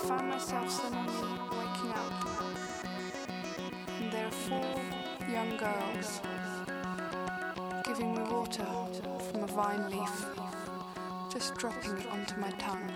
Found myself suddenly waking up. And there are four young girls giving me water from a vine leaf, just dropping it onto my tongue.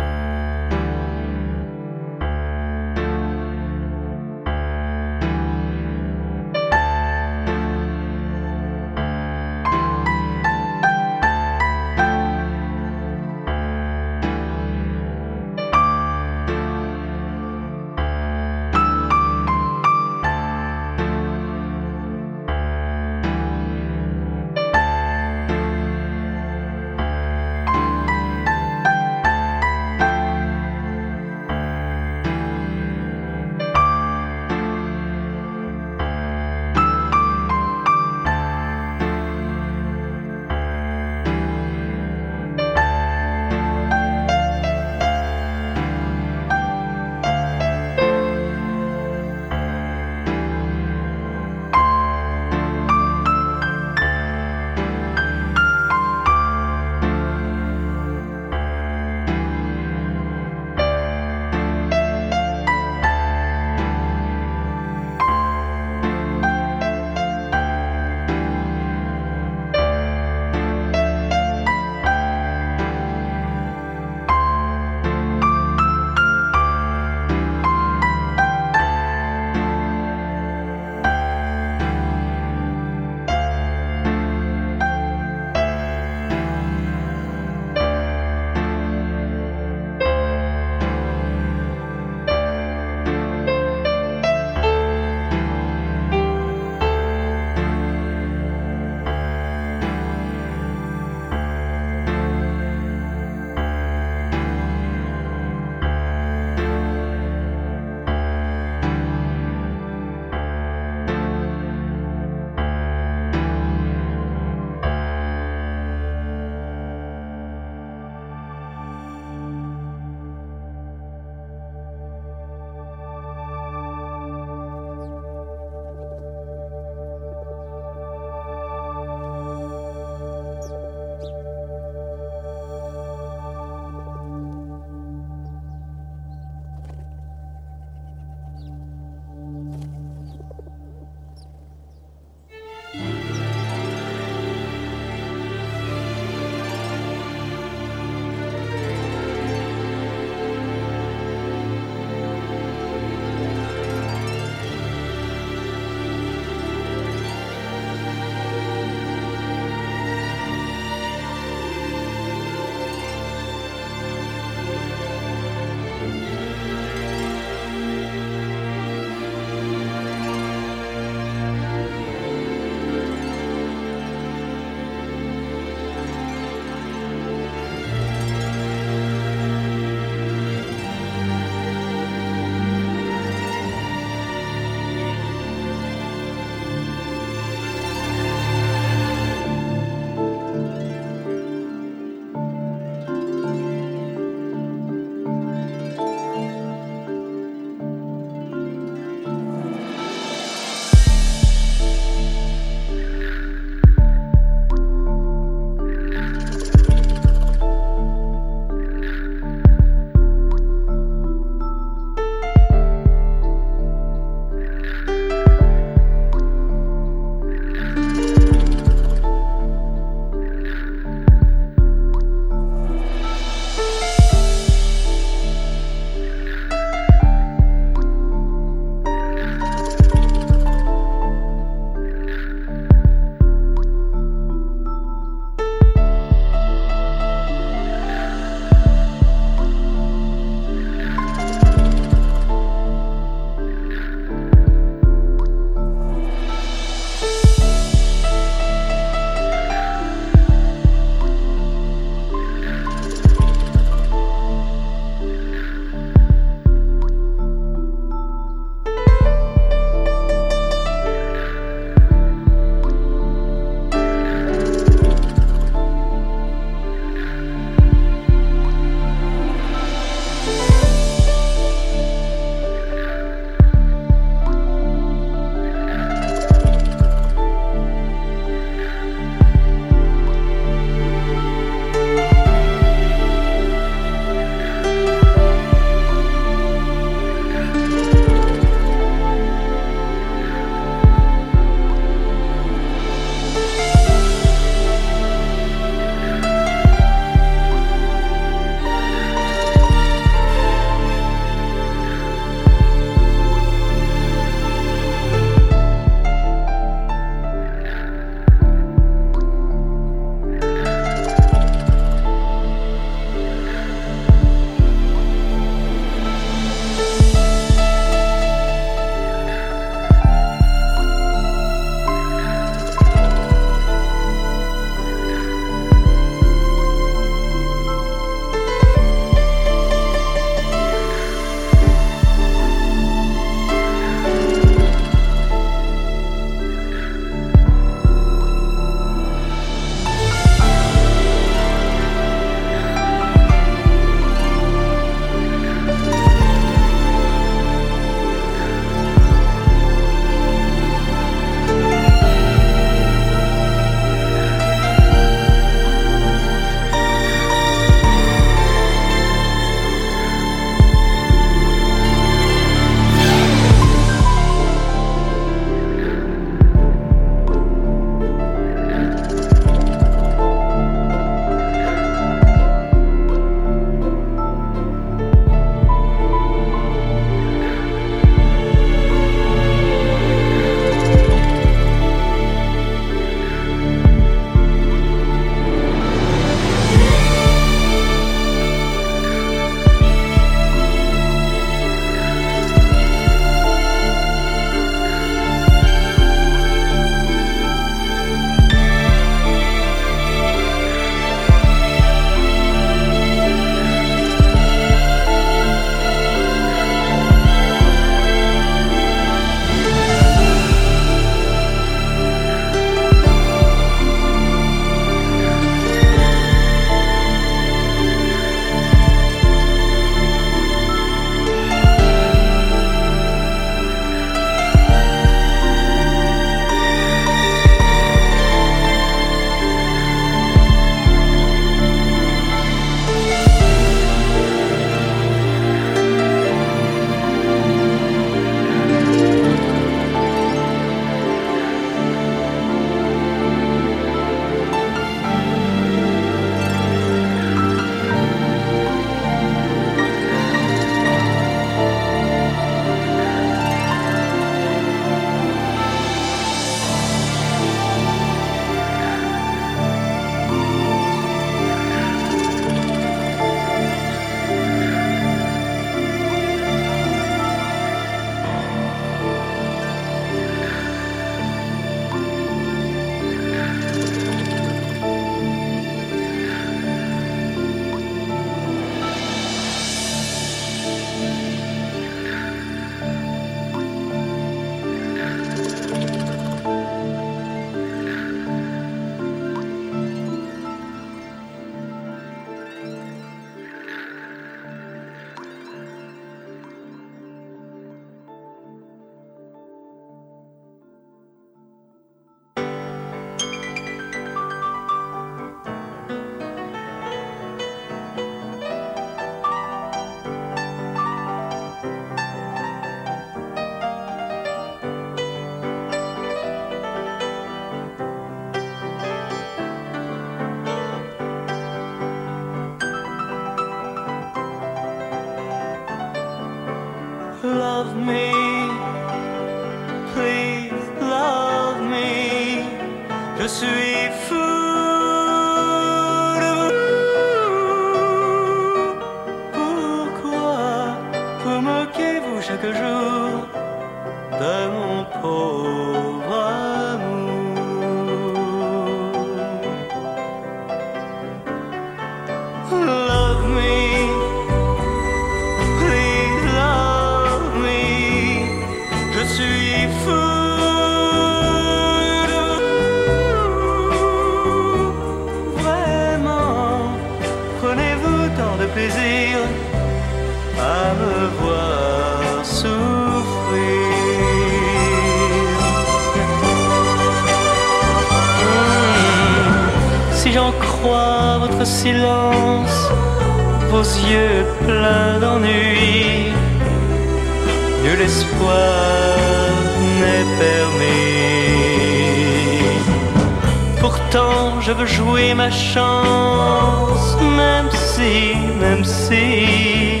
vie,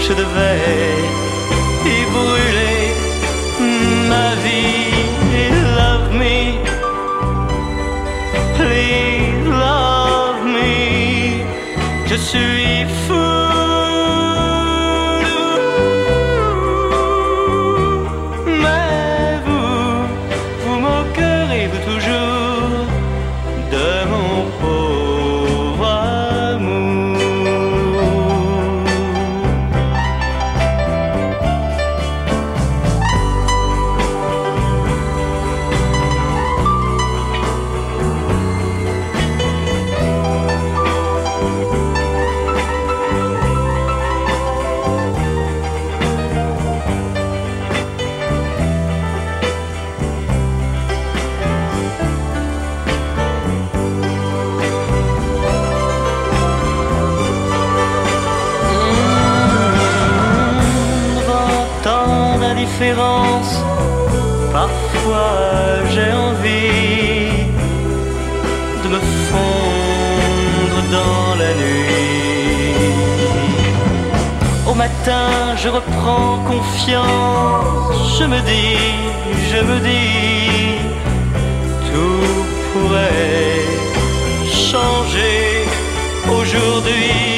je devais y brûler. je reprends confiance. Je me dis, je me dis, tout pourrait changer aujourd'hui.